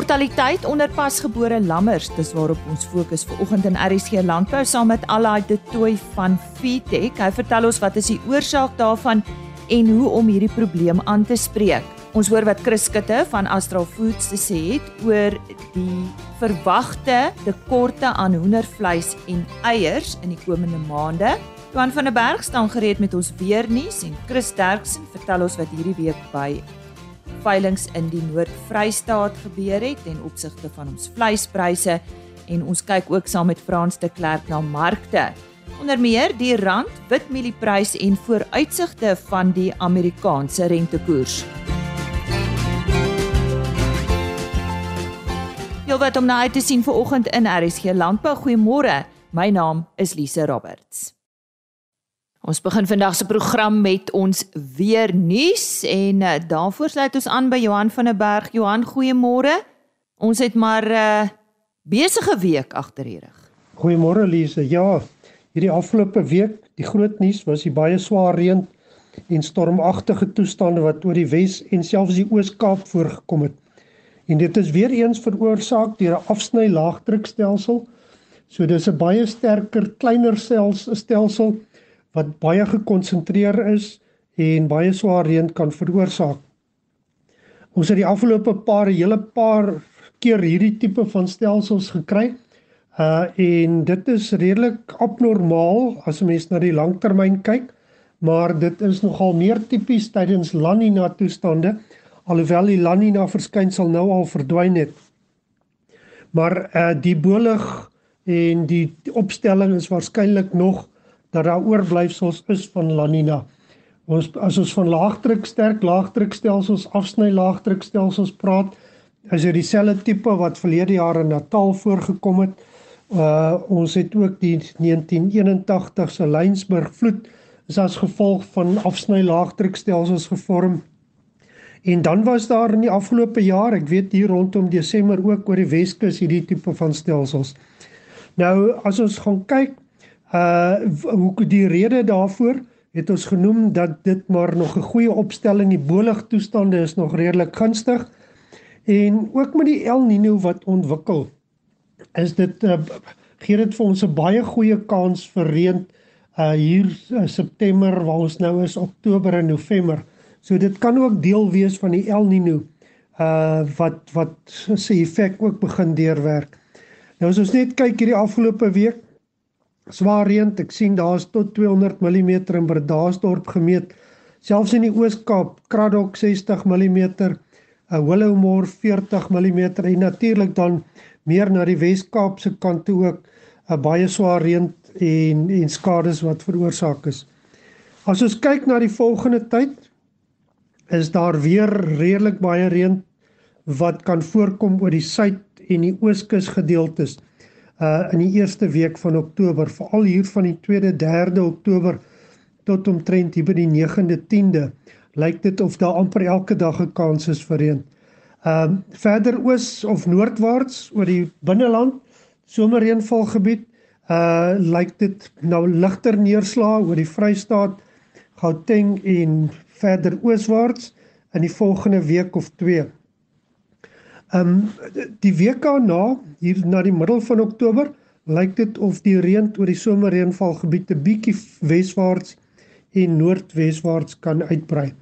Mortaliteit onder pasgebore lammers, dis waarop ons fokus vir oggend in RSG Landbou saam met Alai de Tooi van Fitech. Hy vertel ons wat is die oorsaak daarvan en hoe om hierdie probleem aan te spreek. Ons hoor wat Chris Skutte van Astral Foods te sê het oor die verwagte tekorte aan hoendervleis en eiers in die komende maande. Johan van der Berg staan gereed met ons weer nuus en Chris Derksen vertel ons wat hierdie week by veilings in die Noord-Vrystaat gebeur het en opsigte van ons vleispryse en ons kyk ook saam met Frans de Klerk na markte. Onder meer die rand, witmielie-prys en vooruitsigte van die Amerikaanse rentekoers. Jy wat om na uit te sien vir oggend in RSG Landbou. Goeiemôre. My naam is Lise Roberts. Ons begin vandag se program met ons weer nuus en uh, daarvoor sluit ons aan by Johan van der Berg. Johan, goeiemôre. Ons het maar 'n uh, eh, besige week agter die rug. Goeiemôre Lise. Ja, hierdie afgelope week, die groot nuus was die baie swaar reën en stormagtige toestande wat oor die Wes en selfs die Oos-Kaap voorgekom het. En dit is weer eens veroorsaak deur 'n afsny laagdrukstelsel. So dis 'n baie sterker, kleiner stelsel wat baie gekonsentreer is en baie swaar reën kan veroorsaak. Ons het die afgelope paar hele paar keer hierdie tipe van stelsels gekry. Uh en dit is redelik abnormaal as 'n mens na die langtermyn kyk, maar dit is nogal meer tipies tydens La Nina toestande alhoewel die La Nina verskynsel nou al verdwyn het. Maar uh die bolig en die opstelling is waarskynlik nog dat daar oorblyfsels is van La Nina. Ons as ons van laagdruk sterk laagdrukstelsels afsny laagdrukstelsels praat, is dit dieselfde tipe wat verlede jaar in Natal voorgekom het. Uh ons het ook die 1981 se Lynsburg vloed is as gevolg van afsny laagdrukstelsels gevorm. En dan was daar in die afgelope jaar, ek weet hier rondom Desember ook oor die Weskus hierdie tipe van stelsels. Nou as ons gaan kyk Uh hoe die rede daarvoor het ons genoem dat dit maar nog 'n goeie opstelling die bolig toestande is nog redelik gunstig en ook met die El Niño wat ontwikkel is dit uh, gee dit vir ons 'n baie goeie kans vir reën uh hier uh, September waar ons nou is Oktober en November. So dit kan ook deel wees van die El Niño uh wat wat se effek ook begin deurwerk. Nou as ons net kyk hierdie afgelope week swaar reën. Ek sien daar's tot 200 mm in Bredasdorp gemeet. Selfs in die Oos-Kaap, Kraddock 60 mm, 'n Willowmore 40 mm en natuurlik dan meer na die Wes-Kaap se kant toe ook 'n baie swaar reën en en skades wat veroorsaak is. As ons kyk na die volgende tyd, is daar weer redelik baie reën wat kan voorkom oor die suid en die ooskus gedeeltes uh in die eerste week van Oktober, veral hier van die 2de, 3de Oktober tot omtrent hier by die 9de, 10de, lyk dit of daar amper elke dag 'n kans is vir reën. Um verder oos of noordwaarts oor die binneland somerreënvalgebied uh lyk dit nou ligter neerslae oor die Vrystaat, Gauteng en verder ooswaarts in die volgende week of 2. Ehm um, die week daarna, hier na die middel van Oktober, lyk dit of die reën oor die somerreënvalgebied 'n bietjie weswaarts en noordweswaarts kan uitbrei.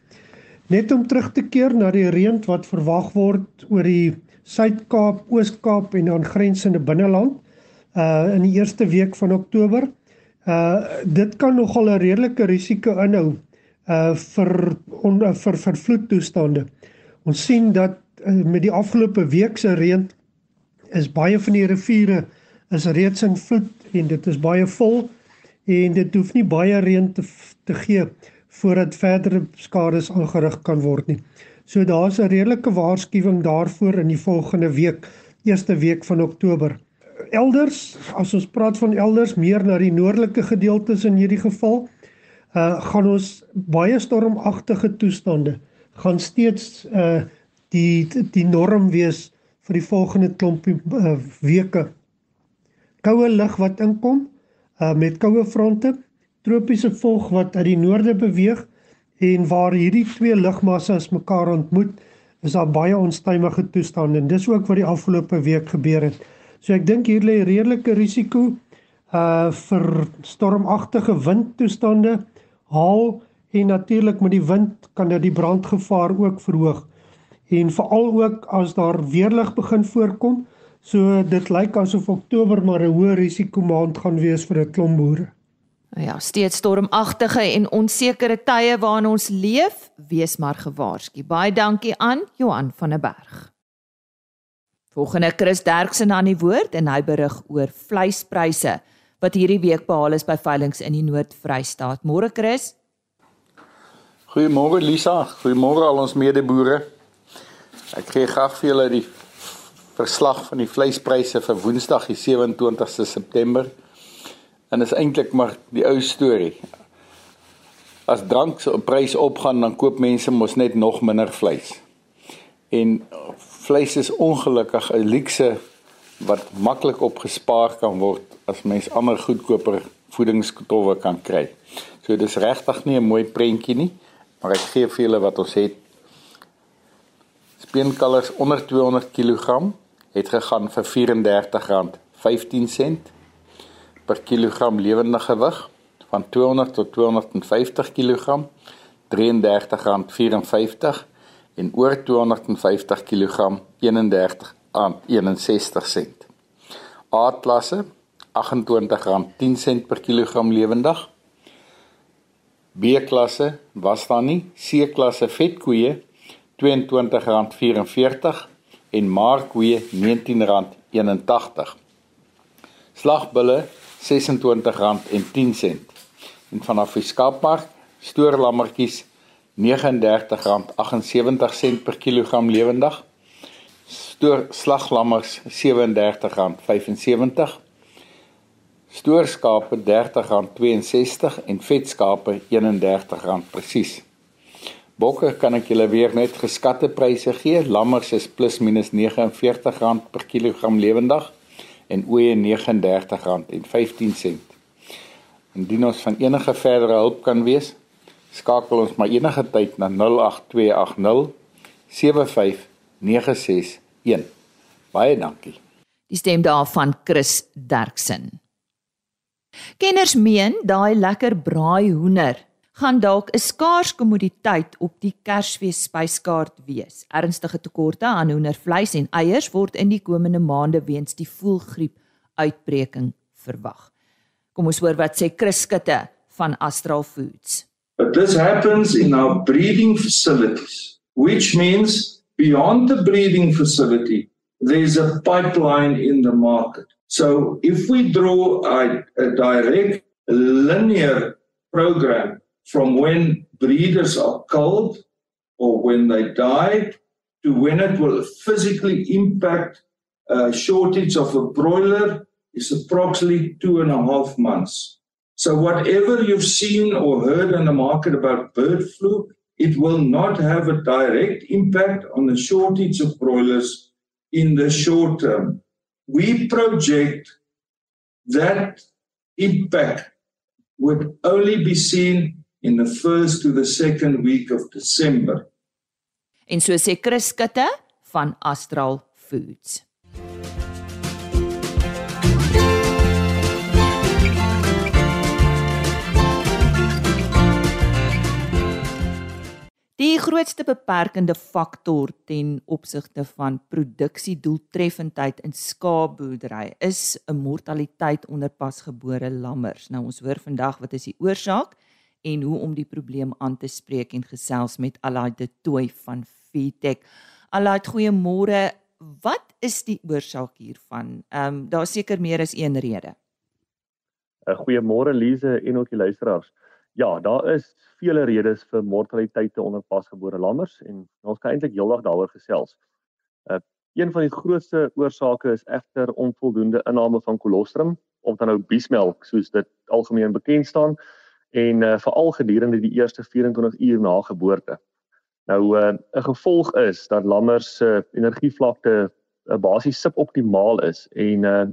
Net om terug te keer na die reën wat verwag word oor die Suid-Kaap, Oos-Kaap en aangrensende binneland uh in die eerste week van Oktober. Uh dit kan nogal 'n redelike risiko inhou uh vir on, vir vir vloedtoestande. Ons sien dat met die afgelope week se reën is baie van die riviere is reeds in vloed en dit is baie vol en dit hoef nie baie reën te te gee voordat verdere skades aangerig kan word nie. So daar's 'n redelike waarskuwing daarvoor in die volgende week, eerste week van Oktober. Elders, as ons praat van elders meer na die noordelike gedeeltes in hierdie geval, uh gaan ons baie stormagtige toestande gaan steeds uh die die norm wees vir die volgende klompie uh, weke. Koue lug wat inkom uh, met koue fronte, tropiese volg wat uit die noorde beweeg en waar hierdie twee lugmassas mekaar ontmoet, is daar baie onstuimige toestande en dis ook wat die afgelope week gebeur het. So ek dink hier lê redelike risiko uh vir stormagtige windtoestande, haal en natuurlik met die wind kan dit die brandgevaar ook verhoog. En veral ook as daar weerlig begin voorkom, so dit lyk asof Oktober maar 'n hoë risiko maand gaan wees vir 'n klomp boere. Nou ja, steeds stormagtige en onsekere tye waarin ons leef, wees maar gewaarsku. Baie dankie aan Johan van der Berg. Volgende Chris Derksen aan die woord en hy berig oor vleispryse wat hierdie week behaal is by veilinge in die Noord-Vrystaat. Môre Chris. Goeiemôre Lisa, goeiemôre al ons medeboere. Ek gee graag vir julle die verslag van die vleispryse vir Woensdag die 27ste September En is eintlik maar die ou storie. As drank se prys opgaan, dan koop mense mos net nog minder vleis. En vleis is ongelukkig 'n luukse wat maklik opgespaar kan word as mens ander goedkoper voedingsstowwe kan kry. So dis regtig nie 'n mooi prentjie nie, maar ek gee vir julle wat ons het. Speenkalvers onder 200 kg het gegaan vir R34.15 per kilogram lewende gewig van 200 tot 250 kg R33.54 en oor 250 kg R31.61. A-klasse R28.10 per kilogram lewendig. B-klasse was daar nie. C-klasse vetkoeie R22.44 en markkoeie R19.81. Slagbulle R26.10 en vanaf die skaapmark stoorlammetjies R39.78 per kilogram lewendig. Stoor slaglammers R37.75 stoorskape R30.62 en vetskape R31 presies bokke kan ek julle weer net geskatte pryse gee lammers is plus minus R49 per kilogram lewendig en oeye R39.15. Indien ons van enige verdere hulp kan wees, skakel ons maar enige tyd na 08280 75961. Baie dankie. Die stem daarvan Chris Derksen. Kenners meen daai lekker braai hoender gaan dalk 'n skaars kommoditeit op die Kersfees spyskaart wees. Ernstige tekorte aan hoendervleis en eiers word in die komende maande weens die voëlgriep uitbreking verwag. Kom ons hoor wat sê Chris Skutte van Astral Foods. But this happens in our breeding facilities, which means beyond the breeding facility, there's a pipeline in the market. So if we draw a, a direct linear program from when breeders are culled or when they die to when it will physically impact a shortage of a broiler is approximately two and a half months. So whatever you've seen or heard in the market about bird flu, it will not have a direct impact on the shortage of broilers in the short term. We project that impact would only be seen in the first to the second week of December. En so sê Chris Skutte van Astral Foods. Die grootste beperkende faktor ten opsigte van produksiedoeltreffendheid in skaapboerdery is 'n mortaliteit onder pasgebore lammers. Nou ons hoor vandag wat is die oorsaak? En hoe om die probleem aan te spreek en gesels met Alaid de Tooi van Feedtech. Alaid, goeiemôre. Wat is die oorsaak hiervan? Ehm um, daar seker meer as een rede. 'n uh, Goeiemôre Lize en ook die luisteraars. Ja, daar is vele redes vir mortaliteite onder pasgebore lammers en ons kan eintlik heeldag daaroor gesels. Uh een van die grootste oorsake is egter onvoldoende inname van kolostrum of dan nou biesmelk soos dit algemeen bekend staan en uh, veral gedurende die eerste 24 uur na geboorte. Nou eh, 'n uh, gevolg is dat lammers se uh, energievlakte uh, basies suboptimaal is en uh,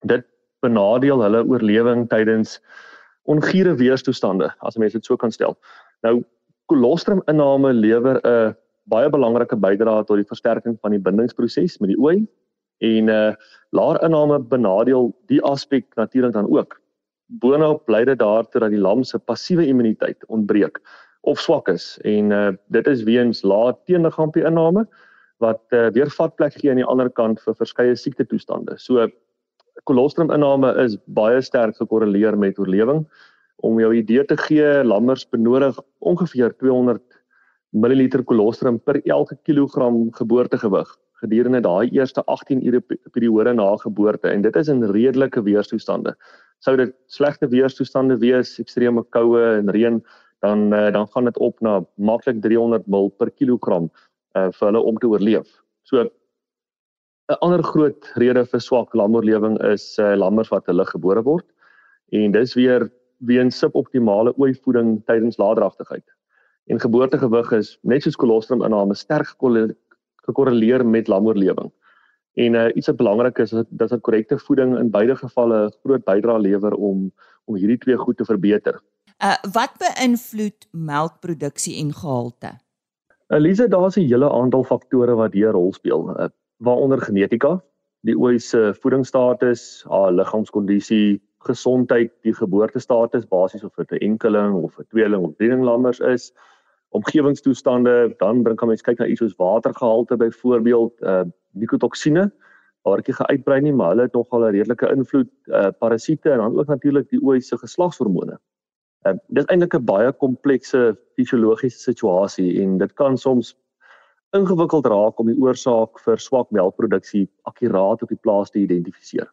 dit benadeel hulle oorlewing tydens ongure weerstoestande as mens dit so kan stel. Nou kolostrum inname lewer 'n baie belangrike bydrae tot die versterking van die bindingsproses met die ooi en uh laer inname benadeel die aspek natuurlik dan ook. Boonop lei dit daartoe dat die lam se passiewe immuniteit ontbreek of swak is en uh dit is weens lae teenliggaampie inname wat uh, weer vatplek gee aan die ander kant vir verskeie siekte toestande. So kolostrum inname is baie sterk gekorreleer met oorlewing. Om jou idee te gee, lammers benodig ongeveer 200 ml kolostrum per elke kilogram geboortegewig gedurende daai eerste 18 ure periode na geboorte en dit is in redelike weerstoestande. Sou dit slegte weerstoestande wees, ekstreme koue en reën, dan uh, dan gaan dit op na maklik 300 ml per kilogram uh, vir hulle om te oorleef. So 'n ander groot rede vir swak lamoorlewing is uh, lammers wat hulle gebore word en dis weer weens suboptimale ooivoeding tydens laadragtigheid. En geboortegewig is net soos kolostrum inname sterk gekorreleer met lamoorlewing. En uh, iets wat belangrik is dat dat korrekte voeding in beide gevalle groot bydrae lewer om om hierdie twee goed te verbeter. Uh wat beïnvloed melkproduksie en gehalte? Elise, daar's 'n hele aantal faktore wat hier 'n rol speel, uh, waaronder genetika, die ooi se voedingsstatus, haar liggaamskondisie, gesondheid, die geboortestatus, basies of dit 'n enkeling of 'n tweeling of drielinglammers is, omgewingstoestande, dan bring kan mens kyk na iets soos watergehalte byvoorbeeld, uh nikotoksine waar ek geuitbrei nie, maar hulle het nogal 'n redelike invloed, uh parasiete en dan ook natuurlik die ooi se geslagshormone. Uh dit is eintlik 'n baie komplekse fisiologiese situasie en dit kan soms ingewikkeld raak om die oorsaak vir swak melkproduksie akkuraat op die plaas te identifiseer.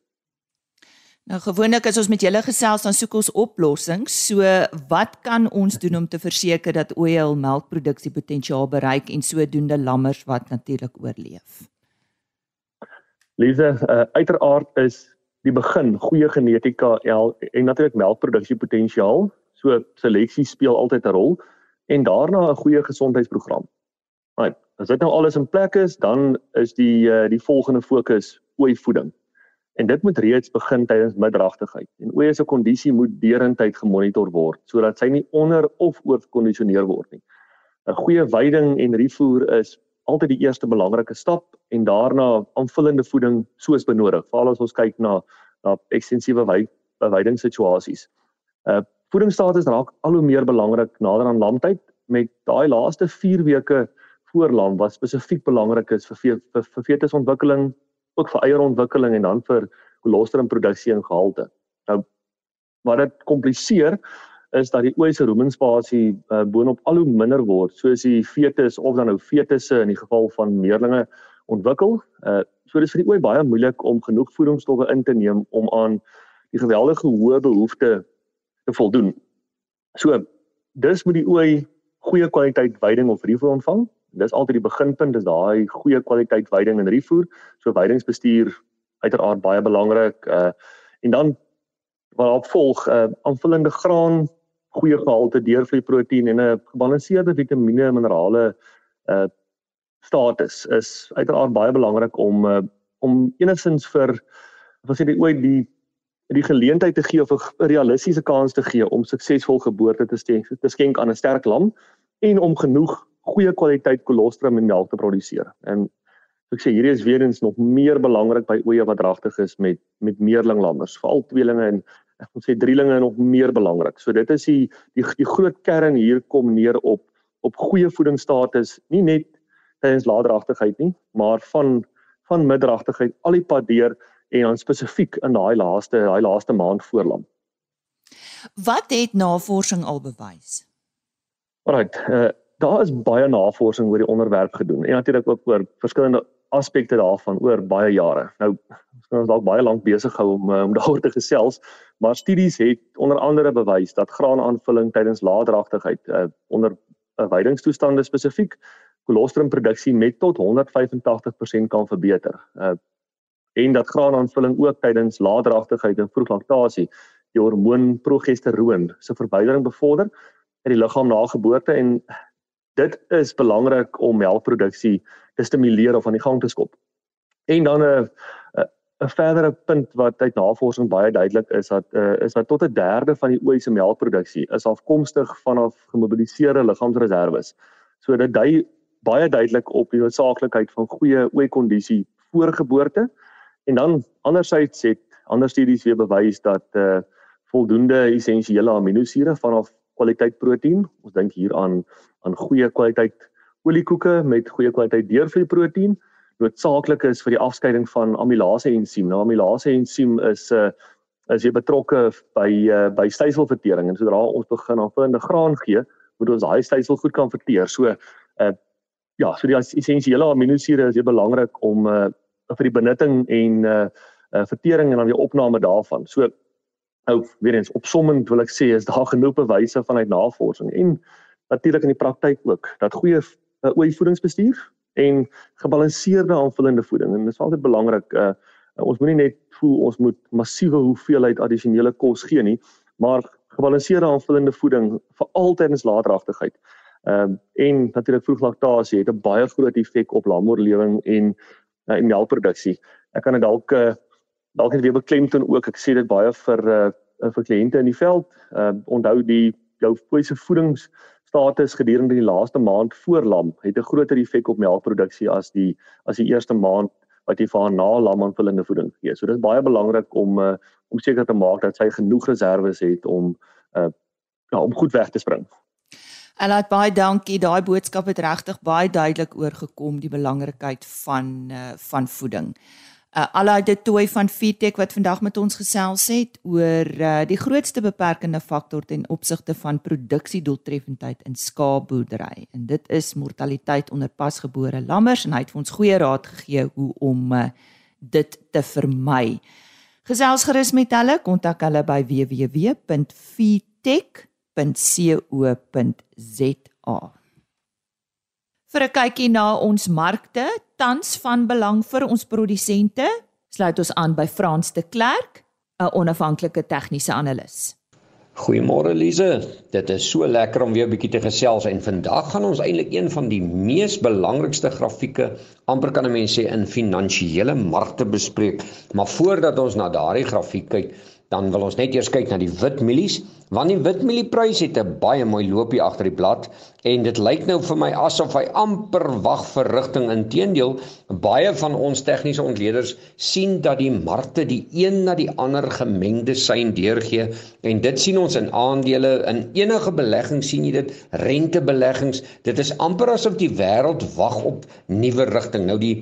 Nou gewoonlik as ons met julle gesels dan soek ons oplossings. So wat kan ons doen om te verseker dat oil melkproduksie potensiaal bereik en sodoende lammers wat natuurlik oorleef? Lise, uh, uiteraard is die begin goeie genetika en natuurlik melkproduksie potensiaal. So seleksie speel altyd 'n rol en daarna 'n goeie gesondheidsprogram. Maar as dit nou alles in plek is, dan is die uh, die volgende fokus ooi voeding. En dit moet reeds begin tydens middragtigheid. En oeye se kondisie moet deurentyd gemonitor word sodat sy nie onder of oorkondisioneer word nie. 'n Goeie veiding en refoer is altyd die eerste belangrike stap en daarna aanvullende voeding soos benodig. Veral as ons kyk na na ekstensiewe veidingssituasies. Uh voedingsstatus raak al hoe meer belangrik nader aan lamtyd met daai laaste 4 weke voor lam wat spesifiek belangrik is vir vir, vir fetusontwikkeling, ook vir eierontwikkeling en dan vir kolostrumproduksie en gehalte. Nou wat dit kompliseer is dat die ooi se ruminspasie uh, boonop al hoe minder word soos die fetus of dan nou fetusse in die geval van meerlinge ontwikkel. Uh so dis vir die ooi baie moeilik om genoeg voedingsstowwe in te neem om aan die geweldige hoë behoeftes te voldoen. So dis moet die ooi goeie kwaliteit veiding of refoer ontvang dis altyd die beginpunt is daai goeie kwaliteit veiding en refoer. So veidingsbestuur uiteraard baie belangrik. Uh en dan wat daarop volg, uh aanvullende graan, goeie gehalte deurvloeiproteïen en 'n gebalanseerde vitamiene en minerale uh status is uiteraard baie belangrik om uh om enigstens vir wat sê die ooit die die geleentheid te gee of 'n realistiese kans te gee om suksesvol geboorte te te skenk aan 'n sterk lam en om genoeg goeie kwaliteit kolostrum en melk te produseer. En ek sê hierdie is weer eens nog meer belangrik by oeye wat dragtig is met met meerlinglammers, veral tweelinge en ek moet sê drielinge nog meer belangrik. So dit is die die, die groot kern hier kom neer op op goeie voedingsstatus, nie net tydens laadragtigheid nie, maar van van middragtigheid al die pad deur en dan spesifiek in daai laaste daai laaste maand voor lam. Wat het navorsing al bewys? Alrite, uh, daar is baie navorsing oor die onderwerp gedoen en natuurlik ook oor verskillende aspekte daarvan oor baie jare. Nou ons dalk baie lank besig gehou om om daaroor te gesels, maar studies het onder andere bewys dat graanaanvulling tydens laadragtigheid uh, onder uh, veidingstoestande spesifiek kolostrumproduksie met tot 185% kan verbeter. Uh, en dat graanaanvulling ook tydens laadragtigheid en vroeglaktasie die hormoon progesteroon se verbetering bevorder in die liggaam na geboorte en dit is belangrik om melkproduksie te stimuleer of aan die gang te skop. En dan 'n 'n verdere punt wat uit navorsing baie duidelik is dat uh, is dat tot 'n derde van die ooi se melkproduksie is afkomstig vanaf gemobiliseerde liggaamsreserwes. So dit dui baie duidelik op die noodsaaklikheid van goeie ooikondisie voor geboorte. En dan andersins het ander studies weer bewys dat uh voldoende essensiële aminosure vanaf kwaliteit proteïen, ons dink hier aan aan goeie kwaliteit oliekoeke met goeie kwaliteit deurvloei proteïen noodsaaklik is vir die afskeiding van amylase ensiem. Nou amylase ensiem is 'n uh, is jy betrokke by uh, by styselvertering en sodra ons begin aanvullende graan gee, moet ons daai stysel goed kan verteer. So uh ja, so die essensiële aminosure is baie belangrik om uh vir die benutting en uh, uh vertering en dan die opname daarvan. So nou weer eens opsommend wil ek sê is daar genoeg bewyse vanuit navorsing en natuurlik in die praktyk ook dat goeie uh, ooivoedingsbestuur en gebalanseerde aanvullende voeding en dit is altyd belangrik uh ons moenie net voel ons moet massiewe hoeveelheid addisionele kos gee nie maar gebalanseerde aanvullende voeding vir altydens laatragtigheid. Ehm um, en natuurlik vroeglaktasie het 'n baie groot effek op lammoorlewing en uh, en melkproduksie. Ek kan dit dalk uh, dalk net weer beklemtoon ook. Ek sê dit baie vir uh, vir kliënte in die veld. Ehm uh, onthou die jou poise voedings status gedurende die laaste maand voor lam het 'n groter effek op melkproduksie as die as die eerste maand wat jy vir haar na lam aanvullende voeding gee. So dit is baie belangrik om uh, om seker te maak dat sy genoeg reserves het om uh ja, om goed weg te spring. Elaat baie dankie. Daai boodskap het regtig baie duidelik oorgekom die belangrikheid van uh van voeding. Uh Allei de Tooi van Fitech wat vandag met ons gesels het oor uh die grootste beperkende faktor ten opsigte van produksiedoeltreffendheid in skaapboerdery. En dit is mortaliteit onder pasgebore lammers en hy het vir ons goeie raad gegee hoe om uh, dit te vermy. Gesels gerus met hulle, kontak hulle by www.fitech.co.za. Vir 'n kykie na ons markte, tans van belang vir ons produsente, sluit ons aan by Frans de Klerk, 'n onafhanklike tegniese analis. Goeiemôre Lize. Dit is so lekker om weer 'n bietjie te gesels en vandag gaan ons eintlik een van die mees belangrikste grafieke amper kan 'n mens sê in finansiële markte bespreek. Maar voordat ons na daardie grafiek kyk, dan wil ons net eers kyk na die wit mielies want die wit mielieprys het 'n baie mooi loopie agter die blad en dit lyk nou vir my asof hy amper wag vir rigting inteendeel baie van ons tegniese ontleeders sien dat die markte die een na die ander gemengde sein deurgee en dit sien ons in aandele in enige belegging sien jy dit rentebeleggings dit is amper asof die wêreld wag op nuwe rigting nou die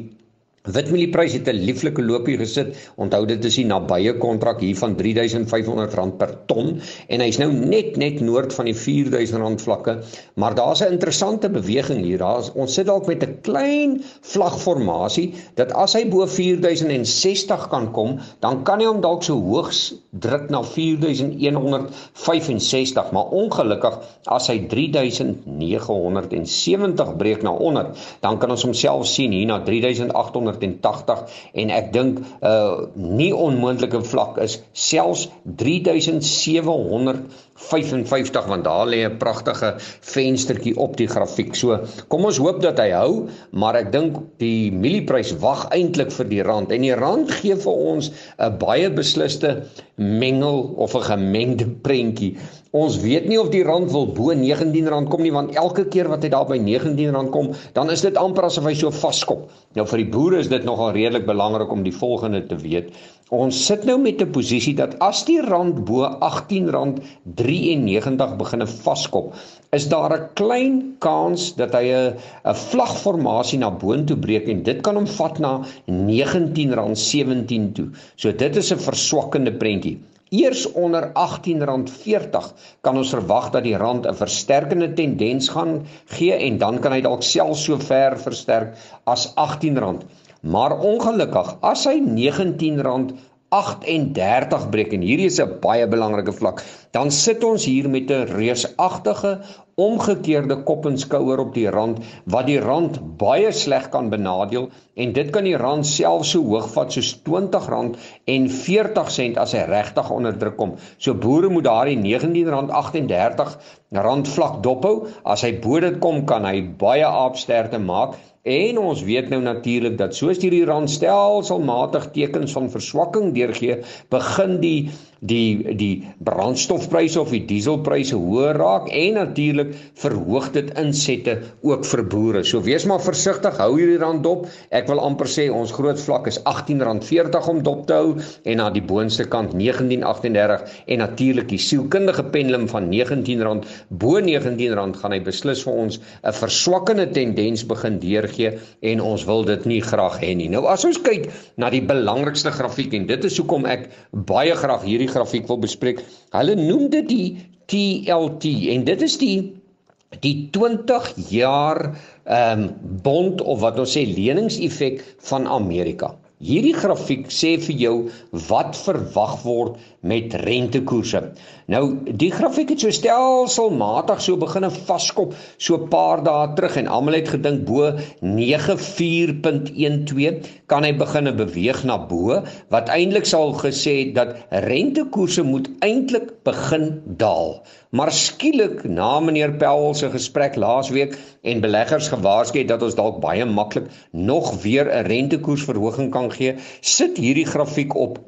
Witmielie-prys het 'n lieflike loopie gesit. Onthou dit is die nabye kontrak hier van R3500 per ton en hy's nou net net noord van die R4000 vlakke. Maar daar's 'n interessante beweging hier. Daar's ons sit dalk met 'n klein vlagformasie dat as hy bo 4060 kan kom, dan kan hy hom dalk so hoogs druk na 4165, maar ongelukkig as hy 3970 breek na onder, dan kan ons homself sien hier na 3800 180 en ek dink 'n uh, nie onmoontlike vlak is selfs 3700 55 want daar lê 'n pragtige venstertjie op die grafiek. So, kom ons hoop dat hy hou, maar ek dink die mielieprys wag eintlik vir die rand en die rand gee vir ons 'n baie besliste mengel of 'n gemengde prentjie. Ons weet nie of die rand wil bo R19 kom nie want elke keer wat hy daar by R19 kom, dan is dit amper asof hy so vaskop. Nou vir die boere is dit nogal redelik belangrik om die volgende te weet. Ons sit nou met 'n posisie dat as die rand bo R18.93 begine vaskop, is daar 'n klein kans dat hy 'n 'n vlagformasie na boontoe breek en dit kan hom vat na R19.17 toe. So dit is 'n verswakkende prentjie. Eers onder R18.40 kan ons verwag dat die rand 'n versterkende tendens gaan gee en dan kan hy dalk self so ver versterk as R18. Maar ongelukkig, as hy R19 38 breek en hierdie is 'n baie belangrike vlak, dan sit ons hier met 'n reusagtige omgekeerde kop en skouer op die rand wat die rand baie sleg kan benadeel en dit kan die rand self so hoog vat soos R20 en 40 sent as hy regtig onder druk kom. So boere moet daardie R19.38 rand vlak dophou. As hy bo dit kom, kan hy baie aapsterte maak En ons weet nou natuurlik dat soos hierdie rand stelselmatig tekens van verswakking deurgee, begin die die die brandstofpryse of die dieselpryse hoër raak en natuurlik verhoog dit insette ook vir boere. So wees maar versigtig, hou hierdie rand dop. Ek wil amper sê ons groot vlak is R18.40 om dop te hou en aan die boonste kant 19.38 en natuurlik die sielkundige pendulum van R19 bo R19 gaan hy beslis vir ons 'n verswakkende tendens begin deurgee en ons wil dit nie graag hê nie. Nou as ons kyk na die belangrikste grafiek en dit is hoekom ek baie graag hierdie grafiek wil bespreek. Hulle noem dit die TLT en dit is die die 20 jaar ehm um, bond of wat ons sê leningseffek van Amerika. Hierdie grafiek sê vir jou wat verwag word met rentekoerse. Nou die grafiek het so stelselmatig so begine vaskop so 'n paar dae terug en almal het gedink bo 94.12 kan hy begine beweeg na bo wat eintlik sal gesê dat rentekoerse moet eintlik begin daal. Maar skielik na meneer Powell se gesprek laasweek en beleggers gewaarsku het dat ons dalk baie maklik nog weer 'n rentekoersverhoging kan gee, sit hierdie grafiek op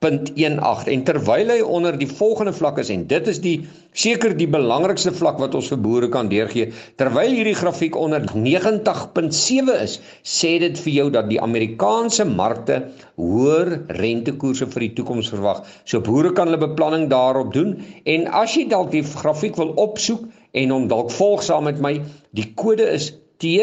89.18 en terwyl hy onder die volgende vlak is en dit is die seker die belangrikste vlak wat ons vir boere kan deurgee, terwyl hierdie grafiek onder 90.7 is, sê dit vir jou dat die Amerikaanse markte hoër rentekoerse vir die toekoms verwag. So boere kan hulle beplanning daarop doen en as jy dalk die grafiek wil opsoek en hom dalk volg saam met my, die kode is T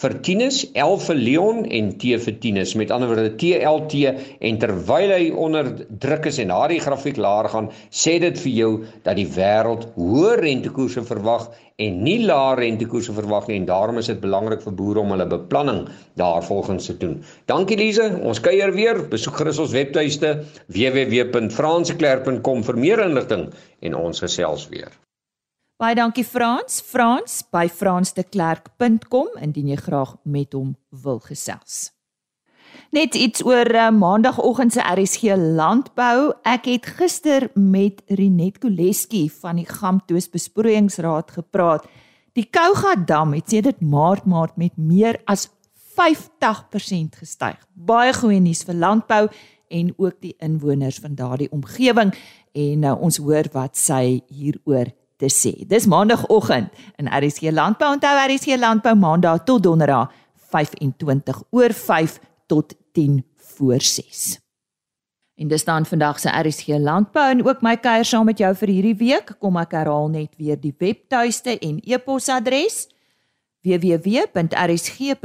vir Tinus, L vir Leon en T vir Tinus. Met ander woorde TLT en terwyl hy onder druk is en daardie grafiek laer gaan, sê dit vir jou dat die wêreld hoë rentekoerse verwag en nie lae rentekoerse verwag nie en daarom is dit belangrik vir boere om hulle beplanning daarvolgens te doen. Dankie Lize, ons kuier weer. Besoek gerus ons webtuiste www.fransklerk.com vir meer inligting en ons gesels weer. Baie dankie Frans. Frans by fransdeklerk.com indien jy graag met hom wil gesels. Net iets oor uh, maandagooggend se RSG landbou. Ek het gister met Rinet Koleski van die Gamtoos besproeiingsraad gepraat. Die Kouga dam het sedert Maart maart met meer as 50% gestyg. Baie goeie nuus vir landbou en ook die inwoners van daardie omgewing en uh, ons hoor wat sy hieroor te sê. Dis maandagooggend in RSC Landbou. Onthou RSC Landbou maandag tot donderdag 25 oor 5 tot 10 voor 6. En dis dan vandag se RSC Landbou en ook my kuier saam met jou vir hierdie week. Kom ek herhaal net weer die webtuiste en e-posadres www.rsg.co.za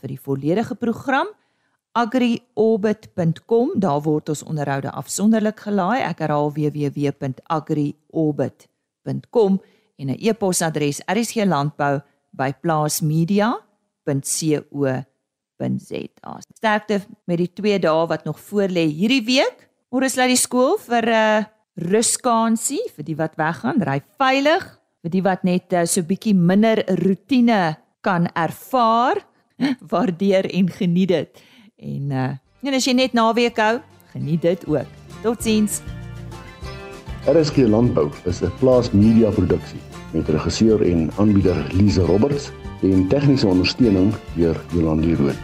vir die volledige program agriorbit.com daar word ons onderhoude afsonderlik gelaai. Ek herhaal www.agriorbit.com en 'n e-posadres rsglandbou@plaasmedia.co.za sterkte met die twee dae wat nog voorlê hierdie week. Môre sluit die skool vir 'n uh, eh, ruskansie vir die wat weggaan ry veilig vir die wat net uh, so bietjie minder rotine kan ervaar waardeer en geniet dit En uh en as jy net naweek hou, geniet dit ook. Totsiens. RSG Landbou is 'n plaas media produksie met regisseur en aanbieder Lize Roberts en tegniese ondersteuning deur Jolande Rooi.